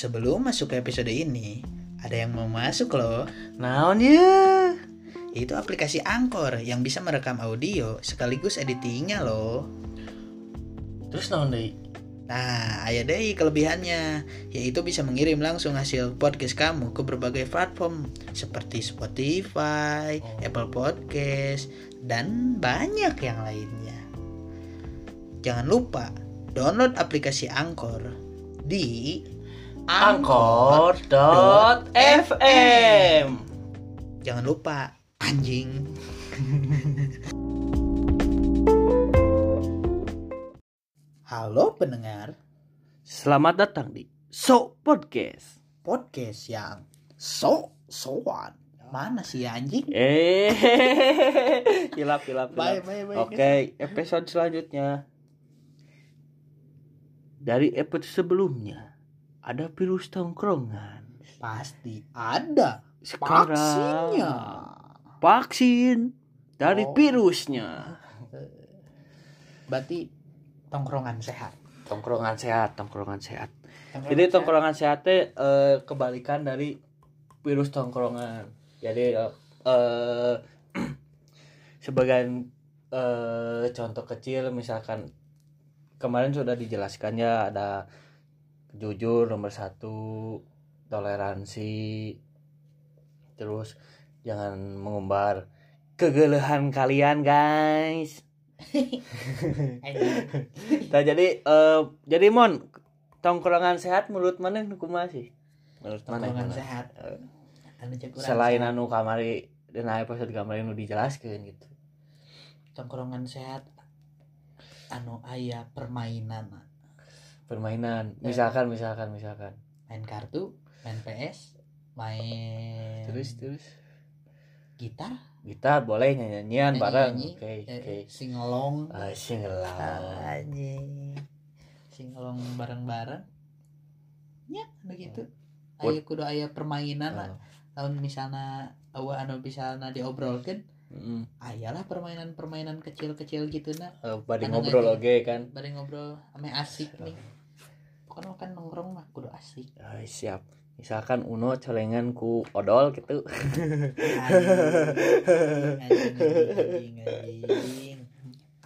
Sebelum masuk ke episode ini, ada yang mau masuk loh. Naon ya? Itu aplikasi Anchor yang bisa merekam audio sekaligus editingnya loh. Terus naon deui? Nah, ada deh kelebihannya, yaitu bisa mengirim langsung hasil podcast kamu ke berbagai platform seperti Spotify, Oh. Apple Podcast, dan banyak yang lainnya. Jangan lupa download aplikasi Anchor di Anchor.fm Jangan lupa anjing. Halo pendengar Selamat datang di So Podcast podcast yang so soan. Mana sih anjing? Eh, hilap hilap Bye, bye, bye. Oke, episode selanjutnya dari episode sebelumnya ada virus tongkrongan. Pasti ada Sekarang vaksinnya. vaksin dari Oh. virusnya. Berarti tongkrongan sehat. Tongkrongan sehat, tongkrongan sehat. Tongkrongan Jadi sehat. tongkrongan sehat teh eh, kebalikan dari virus tongkrongan. Jadi eh, eh, sebagian eh, contoh kecil misalkan kemarin sudah dijelaskan ya ada jujur nomor satu toleransi terus jangan mengumbar kegelehan kalian guys. Nah, jadi eh jadi mon tongkrongan sehat menurut mana nu kumaha sih? Menurut mana? Tongkrongan sehat. Eh, Anu selain sehat. anu kamari dan episode kamari nu dijelaskeun gitu. tongkrongan sehat anu aya permainan Permainan, Eh. misalkan misalkan misalkan. main kartu main PS main Terus terus gitar gitar boleh nyanyian bareng. nyanyi, Oke, eh, oke. singolong Ah, singelang. anjing singolong bareng-bareng ya begitu Buat- aya kudu aya permainan lah Ah, tahun misalnya awa anu misalnya diobrolkan mm, ayalah permainan-permainan kecil-kecil gitu nah eh, bari Anu ngobrol ngaji. oge kan. bari ngobrol ame asik nih pokoknya kan nongkrong mah kudu asik Ah, siap. Misalkan Uno colengan ku odol gitu. anjing anjing anjing anjing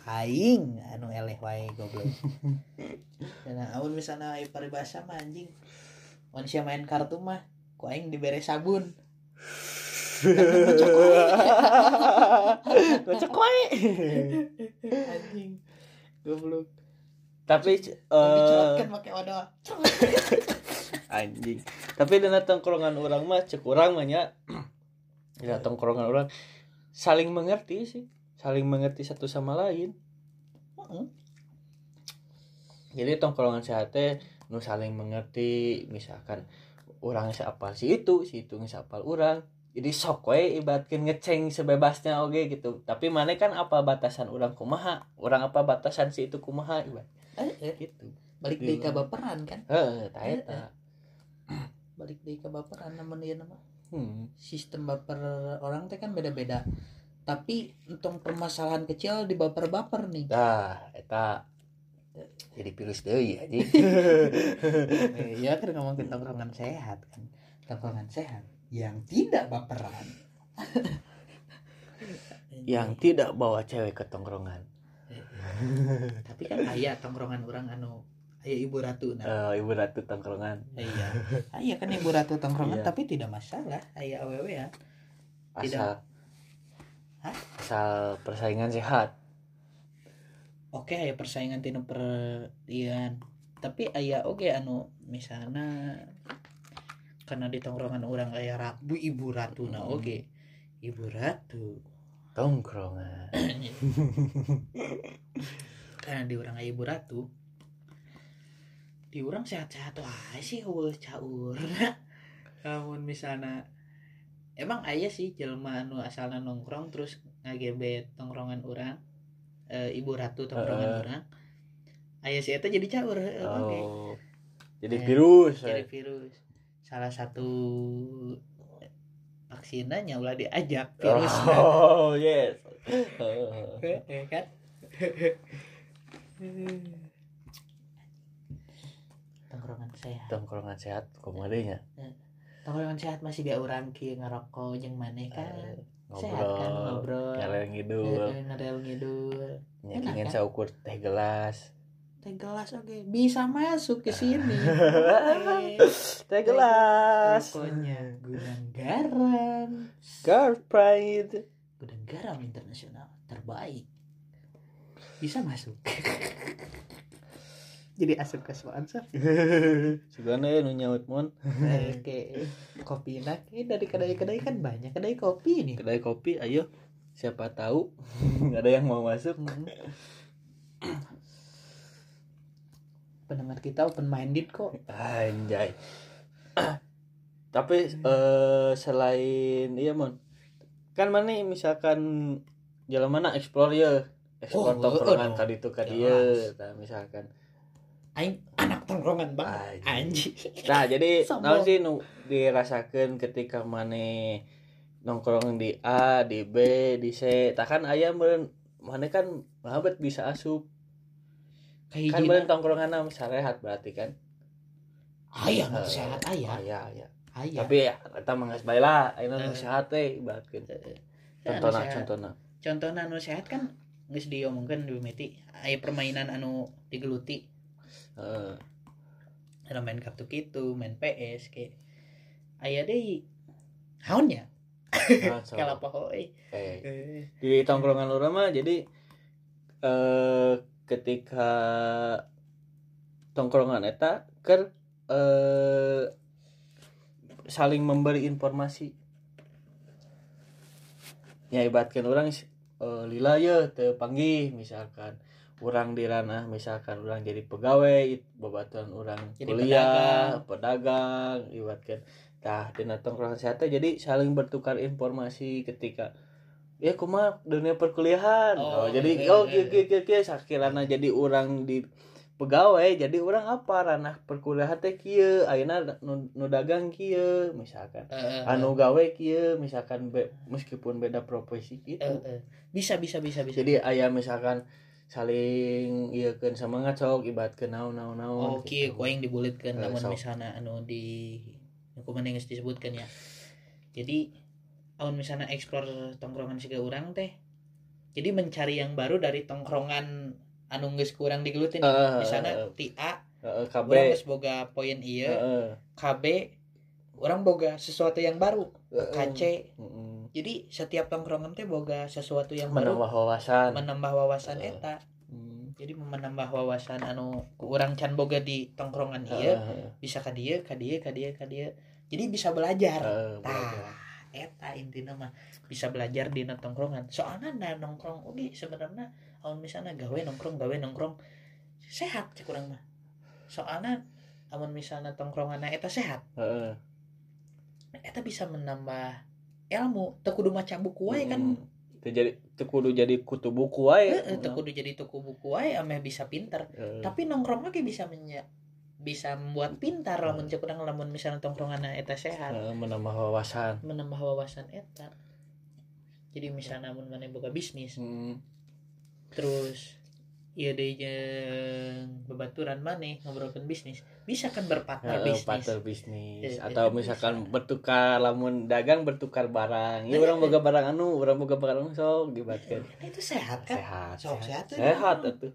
aing anu eleh wae goblok dan amun misalnya paribasa mah anjing manusia main kartu mah ku aing dibere sabun Kocok wae. anjing goblok Tapi eh pakai odol anjing. Tapi dengan tongkrongan orang mah cek orang mah nya. Ya tongkrongan orang. Saling mengerti sih. Saling mengerti satu sama lain. Jadi tongkrongan sehat teh nu saling mengerti misalkan orang siapa si itu si itu siapa orang. Jadi sok we ibaratkan ngeceng sebebasnya oke gitu. Tapi mana kan apa batasan orang kumaha? Orang apa batasan si itu kumaha ibarat Eh, eh, gitu. balik deui ka baperan kan? Heeh tah eta balik deui ka baperan namun ieu nama hmm. sistem baper orang teh kan beda-beda. Tapi untuk permasalahan kecil di baper-baper nih. Dah, eta. Jadi virus deui anjing. Eh, ya kan ngomong ke tongkrongan sehat kan? Tongkrongan sehat. Yang tidak baperan. Yang tidak bawa cewek ke tongkrongan. tapi kan ayah tongkrongan orang anu ayah ibu ratu nah Eh, ibu ratu tongkrongan. iya ayah kan ibu ratu tongkrongan Iya. tapi tidak masalah ayah aww ya Tidak. Asal Hah? asal persaingan sehat. oke ayah persaingan tinu perdian tapi ayah oke anu misalnya karena di tongkrongan orang ayah rabu ibu ratu nah Hmm. oke ibu ratu Tongkrongan. karena di orang ibu ratu di orang sehat-sehat aja sih eueuh caur namun misalnya emang ayah sih jelma anu asalna nongkrong terus ngagebet tongkrongan orang eh, ibu ratu tongkrongan Heeh. orang ayah sih eta jadi caur oke. Oh. Jadi Eh, virus. jadi virus salah satu vaksinanya ulah diajak virus Oh, yes. Oh. Eh, kan? Tongkrongan sehat. Tongkrongan sehat komadenya tongkrongan sehat masih dia orang ki. Ngerokok jeung maneh kan? Eh, sehat kan ngobrol ngobrol. ngarel ngidul. Heeh, ngerel ngidul. Nyakingan Enak, kan? saukur teh gelas. Teh gelas oke. Bisa masuk ke sini. Teh gelas. Pokoknya garam. Girl pride. Gudang garam internasional terbaik. Bisa masuk. Jadi asup ke sponsor. Sebenarnya nu nyaut mon oke kopi enak ini dari kedai-kedai kan banyak kedai kopi nih kedai kopi ayo. Siapa tahu. Nggak ada yang mau masuk. Hmm. pendengar kita open minded kok. Anjay tapi eh selain iya mon. Kan mana misalkan jalan mana explore ya explore Oh, tongkrongan oh, tadi tuh kan jelas. dia nah, misalkan. Aing anak tongkrongan banget Anjing. nah jadi naon sih nu dirasakan ketika mana nongkrong di A di B di C. Tak kan ayam mana kan mahabet bisa asup. Kayak kan meureun tongkrongan sarehat berarti kan? Ayah Eh, sehat ayah aya aya ayah tapi ya kita mah geus bae lah ayeuna nu Eh. sehat teh ibaratkeun. Ya, contohna anu sehat. contohna. contohna. Anu sehat kan geus diomongkeun di meti aya permainan anu digeluti. Ada main kartu gitu main PS kayak aya deui haunnya Nah, so, kalau apa hoy eh, di tongkrongan urang mah jadi eh ketika tongkrongan eta ker eh saling memberi informasi. Ya ibaratkan orang eh, lila ya teu panggih misalkan orang di ranah misalkan orang jadi pegawai babatuan orang Jadi kuliah pedagang, ibaratkan. Tah dina tongkrongan teh jadi saling bertukar informasi ketika ya kumaha dunia perkuliahan? Oh, oh, jadi eh, oh eh, kieu kieu kieu kieu sakirana jadi orang di pegawai jadi orang apa ranah perkuliahan teh kieu ayeuna nu, nu dagang kieu misalkan Eh, eh, anu gawe kieu misalkan be, meskipun beda profesi gitu eh, eh. bisa bisa bisa bisa jadi ayah misalkan saling iya kan semangat sok ibarat ke naon naon naon oke gitu. kau yang dibulitkan Eh, namun sok. misalnya anu di aku mana yang disebutkan ya jadi amun misalnya explore tongkrongan siga orang teh jadi mencari yang baru dari tongkrongan anu geus kurang digelutin eh, misalnya eh, ti A Heeh, KB orang geus boga poin iya Heeh, KB orang boga sesuatu yang baru. KC Mm-mm. jadi setiap tongkrongan teh boga sesuatu yang baru. Menambah wawasan. Menambah wawasan Eh. eta. Jadi menambah wawasan anu ku urang can boga di tongkrongan iya Heeh, bisa ka dieu ka dieu ka dieu ka dieu. Jadi bisa belajar. Belajar. eta intina mah. Bisa belajar di tongkrongan. Soalnya nah nongkrong oke sebenarnya amun misalnya gawe nongkrong gawe nongkrong sehat cek urang mah. Soalnya amun misalnya tongkrongan eta sehat Heeh. eta bisa menambah ilmu. Teu kudu maca buku wae kan. Jadi teu kudu jadi kutu buku wae. Heeh, teu kudu jadi tuku buku wae ameh bisa pinter. Heeh. tapi nongkrong lagi bisa menya bisa membuat pintar lamun cek urang lamun misalnya tongkrongan eta sehat. Heeh, menambah wawasan. Menambah wawasan eta. Jadi misalnya mun mana buka bisnis Mm. Terus iya deh bebaturan mana ngobrolkan bisnis. Bisa kan berpartner Heeh, bisnis. partner bisnis. Eh, atau itu misalkan bisa. bertukar lamun dagang bertukar barang. Ya Eh, orang eh. boga barang anu orang boga barang sok dibatkeun Nah, itu sehat kan? Sehat Sok, sehat. tuh. sehat atuh.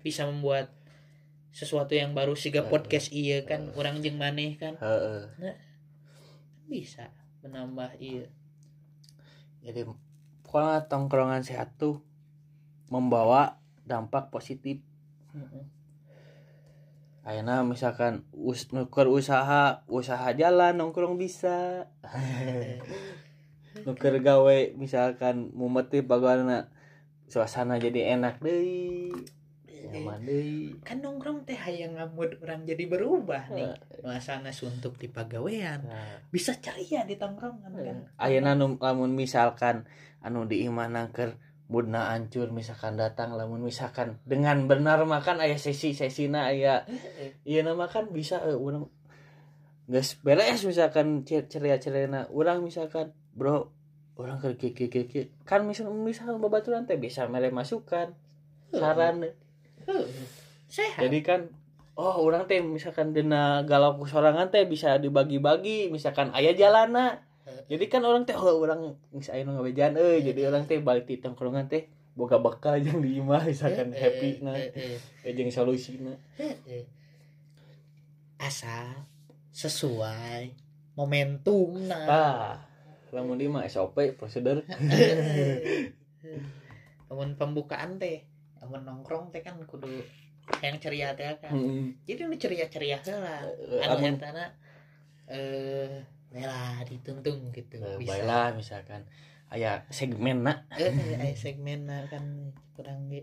Bisa membuat sesuatu yang baru siga podcast iya kan? Orang jeung maneh kan? Heeh. Bisa menambah iya. Jadi pokoknya tongkrongan sehat tuh membawa dampak positif. Ayeuna misalkan us nuker usaha usaha jalan nongkrong bisa. Nuker gawe misalkan mumeti bagaimana suasana jadi enak deh nyaman deh kan nongkrong teh hayang ngamud orang jadi berubah nih. Suasana suntuk di pagawean Nah, bisa ceria di tongkrongan kan. Ayeuna nu- lamun misalkan anu diimanakeun mudna hancur misalkan datang lamun misalkan dengan benar makan aya sesi sesina aya. Heeh. iya nama kan bisa eh, orang guys beres misalkan ceria cerina orang misalkan bro orang ke kiki kiki kan misal misalkan babaturan teh bisa mere masukan saran sehat. Jadi kan oh orang teh misalkan dina galau sorangan teh bisa dibagi-bagi misalkan ayah jalana jadi kan orang teh oh orang misalnya ngabejan eh jadi orang teh balik di tongkrongan teh boga bakal yang di imah misalkan Eh, happy eh, nah eh, eh, eh, jeung solusina eh, eh. asal sesuai momentum nah ah lamun di mah SOP prosedur. Namun pembukaan teh namun nongkrong teh kan kudu yang ceria teh kan. Jadi nu ceria ceria lah Eh, anu entana eh lah dituntung gitu Eh, bisa. baiklah misalkan. Aya segmen nak. Eh eh, aya segmen kan kurang ge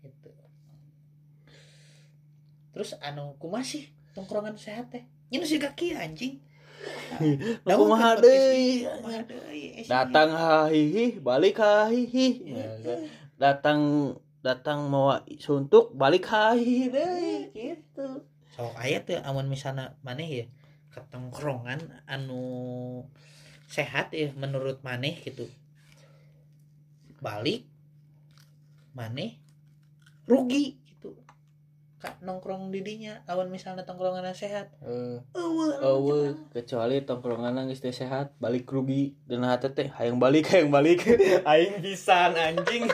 gitu. Terus anu kumaha sih tongkrongan sehat teh ini sih kaki anjing. Kumaha deui? eh, sih. datang hahihi balik hahihi. Eh, datang datang mau suntuk balik hahihi gitu. Sok aya tuh amun misalnya maneh ya ketongkrongan anu sehat ya menurut maneh gitu. Balik maneh rugi gitu. Kak nongkrong didinya awan misalnya tongkrongan sehat. Eh, eueuh eueuh, kecuali tongkrongan geus teh sehat balik rugi. Dan hati teh hayang balik hayang balik. Aing pisan anjing.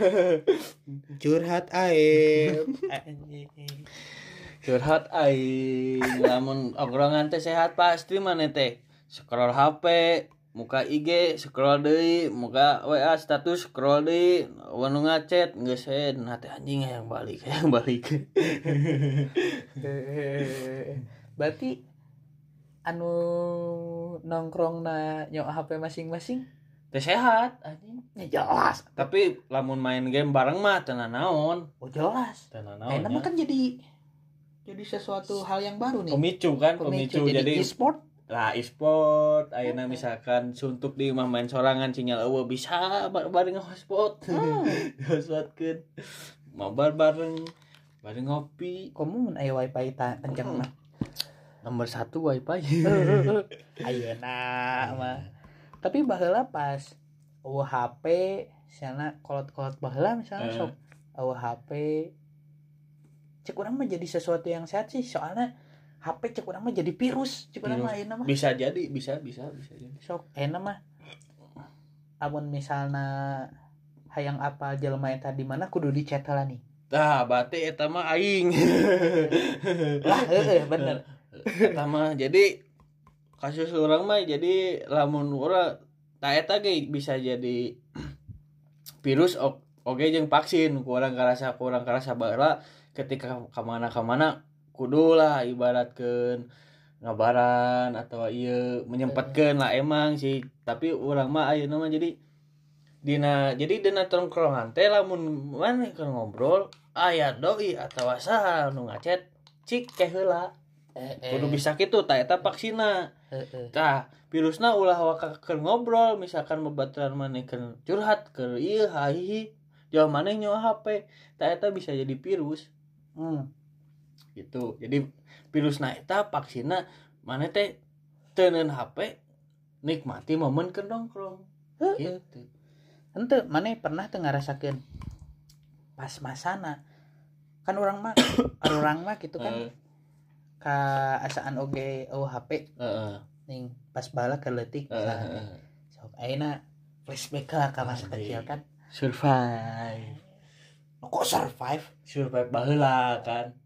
Curhat aib anjing curhat aing lamun tongkrongan teh sehat pasti mana teh. Scroll HP muka IG scroll deui muka WA status scroll deui wanu ngachat geus he teh anjing hayang balik hayang balik. Berarti anu nongkrong na nyok HP masing-masing? Teh sehat anjing. Ya jelas. Tapi lamun main game bareng mah tenan naon oh jelas. Tenan naon mah kan jadi jadi sesuatu hal yang baru nih. pemicu kan pemicu, Pemicu, jadi, e-sport. lah e-sport ayeuna misalkan suntuk di imah main sorangan sinyal eueuh bisa bar- bareng hotspot Hmm. hotspotkeun mabar bareng bareng ngopi Kamu mun aya wifi ta kenceng mah. nomor satu wifi Ayeuna mah. Tapi baheula pas eueuh HP sana kolot-kolot baheula misalnya Eh. sok eueuh HP cek urang mah jadi sesuatu yang sehat sih soalnya HP cek urang mah jadi virus cek Virus. mah ayeuna mah bisa jadi bisa bisa bisa jadi sok ayeuna mah amun misalna hayang apa jelema eta di mana kudu dicat heula nih. Tah, berarti eta mah aing. Lah heeh bener. eta mah jadi kasus orang mah jadi lamun urang ta eta ge bisa jadi virus o- oge jeung vaksin kurang karasa kurang karasa baheula ketika kamana kamana kudu lah ibaratkeun ngabaran atau iya menyempatkeun lah emang sih. Tapi urang mah ayeuna mah jadi dina jadi dina tongkrongan teh lamun mana keur ngobrol aya doi atau saha nu ngacet cik ke heula. Eh, kudu bisa gitu tak eta vaksina Heeh. tah virusna ulah waka keur ngobrol misalkan bebaturan maneh keur curhat keur ieu hahihi jauh maneh nyawa HP tak eta bisa jadi virus Hmm. gitu. Jadi virusna eta vaksina maneh teh teuneun HP nikmati momen keur nongkrong Heeh. gitu. Ente mana pernah tuh ngerasakan pas masana kan orang mah orang mah gitu kan Eh, ka asaan oge oh HP heeh. Ning pas bala keletik heeh, misalnya heeh. sok ayeuna flashback lah ka masa kecil kan. Survive kok survive? Survive baheula kan.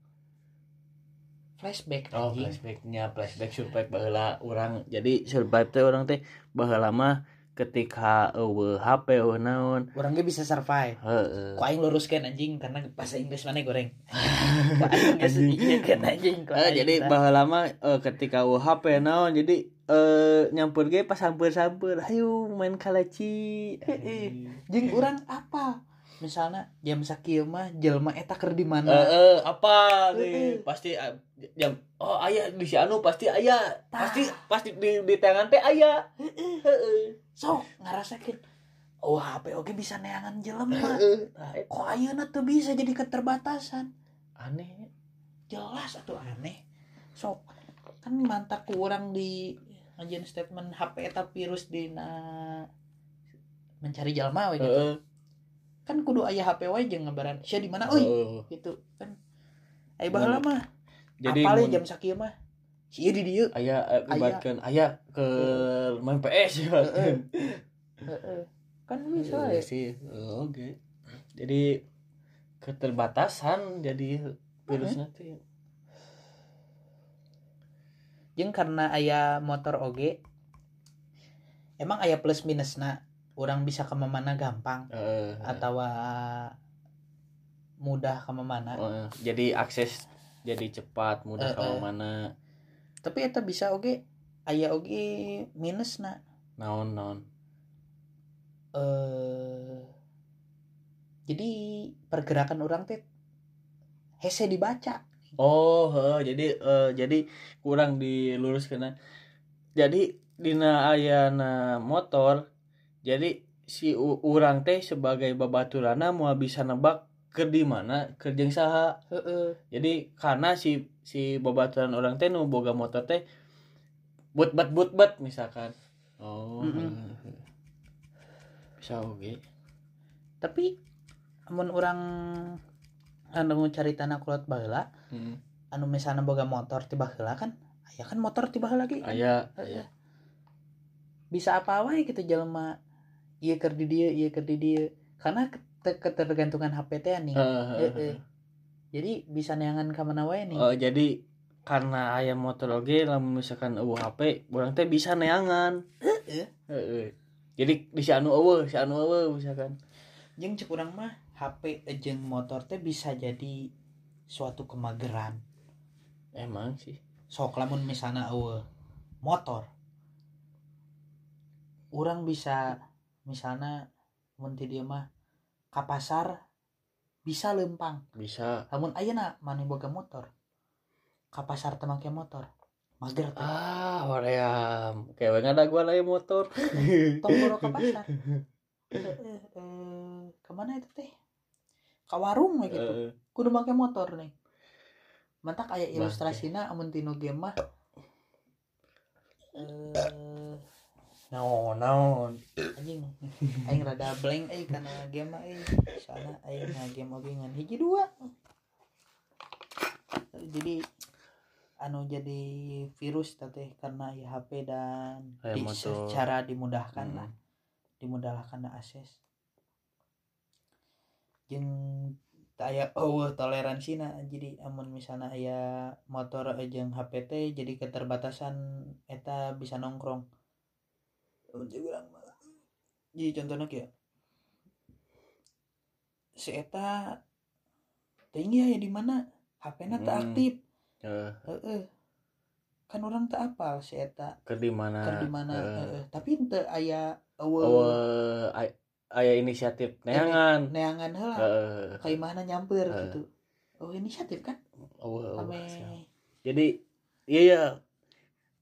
Flashback Oh, anjing. flashbacknya flashback survive baheula orang jadi survive teh orang teh baheula mah ketika eueuh HP eueuh naon. Orang ge bisa survive. Heeh. Kok aing anjing karena bahasa Inggris mana goreng. Anjing. kan anjing jadi baheula mah eh, ketika eueuh HP naon jadi eh nyampur ge pas hampir-hampir ayo main kalaci Heeh. jeung urang apa? Misalnya jam sakieu mah jelema eta keur di mana? eh, apa Heeh. nih pasti ah, jam oh aya di si anu pasti aya Tah. pasti pasti di, di tangan teh aya heeh Sok ngarasakeun. Oh, HP oge bisa neangan jelema. Kok ayeuna tuh bisa jadi keterbatasan? aneh Jelas atuh aneh. Sok kan mantak kurang di ngajian statement HP eta virus dina mencari jalma we gitu. heeh Kan kudu aya HP wae jeung ngabaran sia di mana? Euy heeh gitu kan. Ai baheula mah. Jadi apal jam sakieu mah. Si ieu di dieu aya eh, ibaratkeun aya ke main PS ya Heeh. kan bisa Iya ya sih. Oh, oke. Jadi keterbatasan jadi virusnya tuh jeung karena aya motor oge emang aya plus minusna orang bisa ke mana gampang Eh, atau mudah ke mana eh, jadi akses jadi cepat mudah Eh, ke eh. mana tapi eta bisa oge aya oge minusna naon naon? Eh jadi pergerakan orang teh hese dibaca. Oh heuh, jadi eh, jadi kurang dilurus kena jadi dina ayana motor jadi si urang teh sebagai babaturana mau bisa nebak ke di mana kerjeng saha. Heeh. Jadi karena si si babaturan orang teh nu boga motor teh but but but but misalkan. Oh. Mm-mm. bisa oke tapi amun orang anu cari tanah kulot baheula Hmm. anu misalnya boga motor tiba heula kan aya kan motor tiba lagi. Aya Heeh. aya. Bisa apa wae gitu jelema iya keur di dieu iya keur di dieu karena kete- ketergantungan HP teh nih Heeh. Heeh. jadi bisa neangan ka mana wae nih Eh, jadi karena aya motor oge lamun misalkan eueuh HP urang teh bisa neangan Heeh. Heeh. jadi di si anu eueuh si anu eueuh misalkan jeung cek urang mah HP jeung motor teh bisa jadi suatu kemageran emang sih sok lamun misalnya eueuh motor orang bisa misalnya mun ti dieu mah ka pasar bisa lempang. Bisa. Lamun ayeuna maneh boga motor ka pasar teu make motor mager teh ah hoream kayak ada gua lagi motor. Tong boro ka pasar. Heeh, eh, ke mana itu teh? Ka warung gitu. Heeh. kudu make motor nih. Mantak aya Bangke. ilustrasina amun tinu game mah eh naon naon anjing. Aing rada blank euy kana game mah euy soalna aing na game oge ngan. Hiji dua. Jadi anu jadi virus teh karena ya HP dan Aya di- secara dimudahkan Hmm. lah dimudahkan akses. Jeung aya oh toleransi jadi amun misalnya aya motor jeung HP teh jadi keterbatasan eta bisa nongkrong Cek urang mah. jadi contohnya kayak si eta tinggi ya di mana HP-na tak Hmm. aktif Heeh. Heeh. kan orang tak apal si eta ke di mana keur di mana Heeh. heeh. tapi teu aya eueuh Eueuh, ay- aya inisiatif neangan neangan heula Heeh. ka imahna nyamper Heeh. gitu oh inisiatif kan Eueuh, eueuh, ame jadi iya ya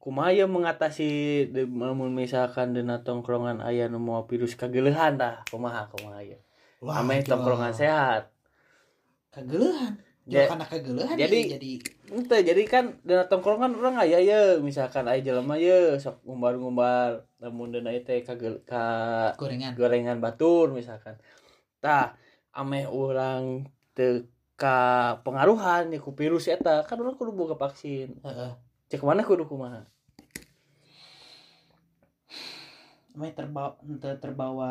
kumaya mengatasi de- mun misalkan dina tongkrongan aya nu mau virus kageulehan tah kumaha kumaha ya ame tongkrongan sehat. Kageulehan? Ja- karena kageulehan jadi- jadi jadi Ente jadi kan dina tongkrongan orang aya ye misalkan aya jelema ye sok ngumbar-ngumbar lamun dina ieu teh kagel ka gorengan. gorengan batur misalkan. Tah ame orang teu ka pengaruhan ya ku virus eta kan orang kudu boga vaksin. Heeh. Cek mana kudu kumaha ame terbawa teu terbawa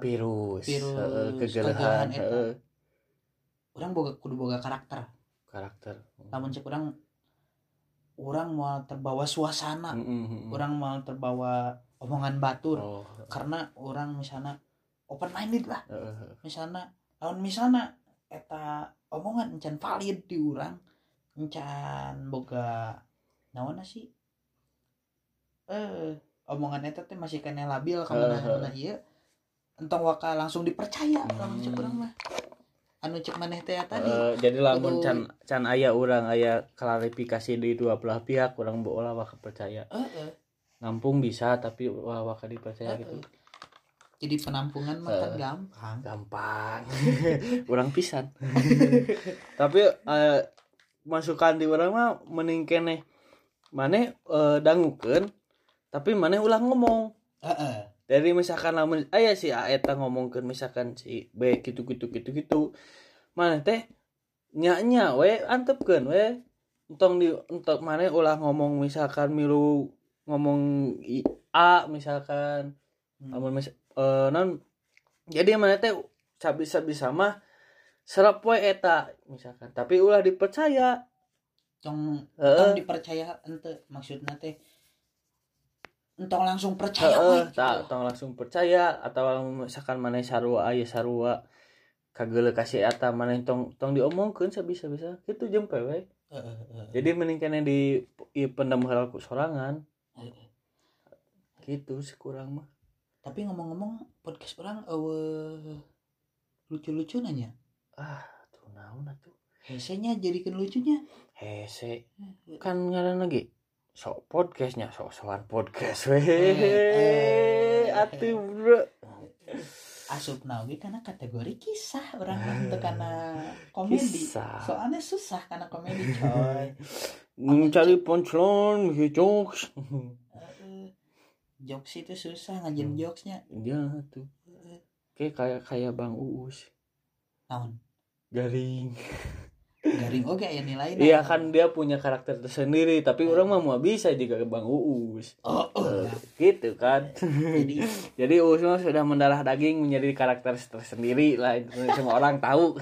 virus Virus, heeh, kegelahan kegelahan eta. heeh, orang boga kudu boga karakter. Karakter. Namun cek orang orang mau terbawa suasana Mm, mm, mm. orang mau terbawa omongan batur. Oh karena orang misalnya open minded lah. Heeh, misalnya lawan misalnya eta omongan encan valid di orang encan boga naon sih? Eh omongan eta teh masih kena labil ka mana Heeh. mana ieu entong waka langsung dipercaya Hmm. lamun cek urang mah anu cek maneh teh tadi Eh, jadi lamun can can aya orang aya klarifikasi di dua belah pihak orang bola waka percaya Heeh. ngampung bisa tapi wah waka dipercaya Heeh. gitu jadi penampungan mah kan Heeh. gampang gampang orang pisan tapi eh, masukan di orang mah mending keneh maneh eh, dangukeun tapi maneh ulah ngomong. Heeh. dari misalkan lamun aya si A eta ngomongkeun misalkan si B gitu gitu gitu gitu mana teh nya nya we antepkeun we. Entong di untuk mana ulah ngomong misalkan milu ngomong i- A misalkan. Hmm. amun mis eh, non jadi mana teh sabisa bisa mah serap we eta misalkan. Tapi ulah dipercaya. Tong Heeh. tong dipercaya ente maksudna teh entong langsung percaya Heeh, we, gitu. tak tong langsung percaya atau misalkan mana sarua aya sarua kagele kasih eta mana tong tong diomongkeun sabisa bisa gitu jempe we Heeh, heeh. jadi mending kena di i pendam heula ku sorangan. Heeh. gitu sekurang mah. Tapi ngomong-ngomong podcast orang eueuh lucu-lucu nanya? Ah tuh naon atuh. Hesenya jadikan lucunya? Hese. Kan ngaran lagi sok podcastnya sok sokan podcast. Weh Eh, eh. atuh bro. Asup oge karena kategori kisah orang untuk karena komedi. Kisah. soalnya susah karena komedi coy. Mencari punchline jokes. Jokes itu susah ngajin jokesnya. Ya tuh kayak kayak kayak bang uus. Naon? Garing garing oke ya nilai iya kan dia punya karakter tersendiri tapi orang mah mau bisa juga bang uus oh, oh. Eh, gitu kan jadi Jadi Uus mah sudah mendarah daging menjadi karakter tersendiri lah semua orang tahu.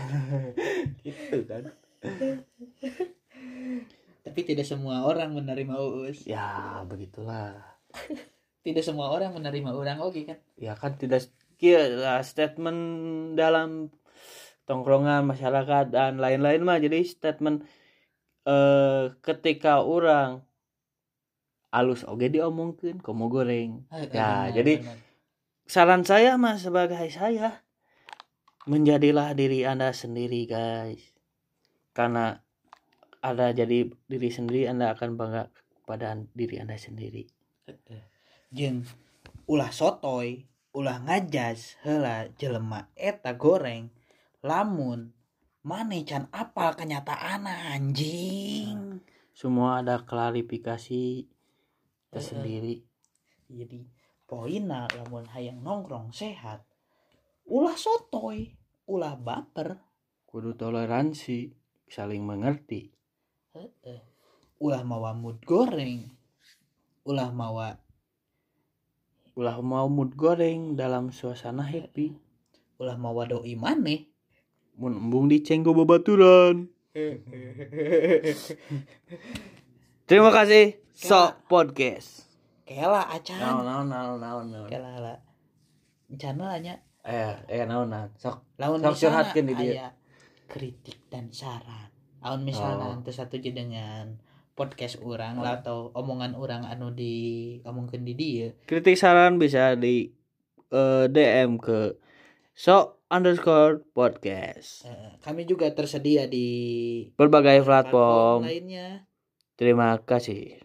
gitu kan. tapi tidak semua orang menerima uus Ya, begitulah. tidak semua orang menerima orang oke kan Ya kan tidak kira statement dalam tongkrongan masyarakat dan lain-lain mah jadi statement eh ketika orang alus oge diomongkeun komo goreng. Eh, Ya, benar, jadi-. Saran saya mah sebagai saya menjadilah diri Anda sendiri, guys. Karena ada jadi diri sendiri Anda akan bangga pada diri Anda sendiri. jeung ulah sotoy ulah ngajas heula jelema eta goreng lamun mane can apal kenyataan anjing Semua ada klarifikasi tersendiri. jadi poinna lamun hayang nongkrong sehat ulah sotoy ulah baper Kudu toleransi, saling mengerti. Heeh. ulah mawa mood goreng ulah mawa Ulah mau mood goreng dalam suasana happy. ulah mawa doi maneh Mun embung dicenggo babaturan. Terima kasih. Sok podcast. kela acan Naon naon naon naon naon. kela lah channel nya Eh, eh naon naon. Sok lawan Sok misalnya curhatkeun di dia. aya kritik dan saran lawan misalnya Oh. itu satu dengan podcast orang lah atau omongan orang anu di omongkeun di dia kritik saran bisa di eh, DM ke sok underscore podcast. Eh, kami juga tersedia di berbagai platform lainnya. Terima kasih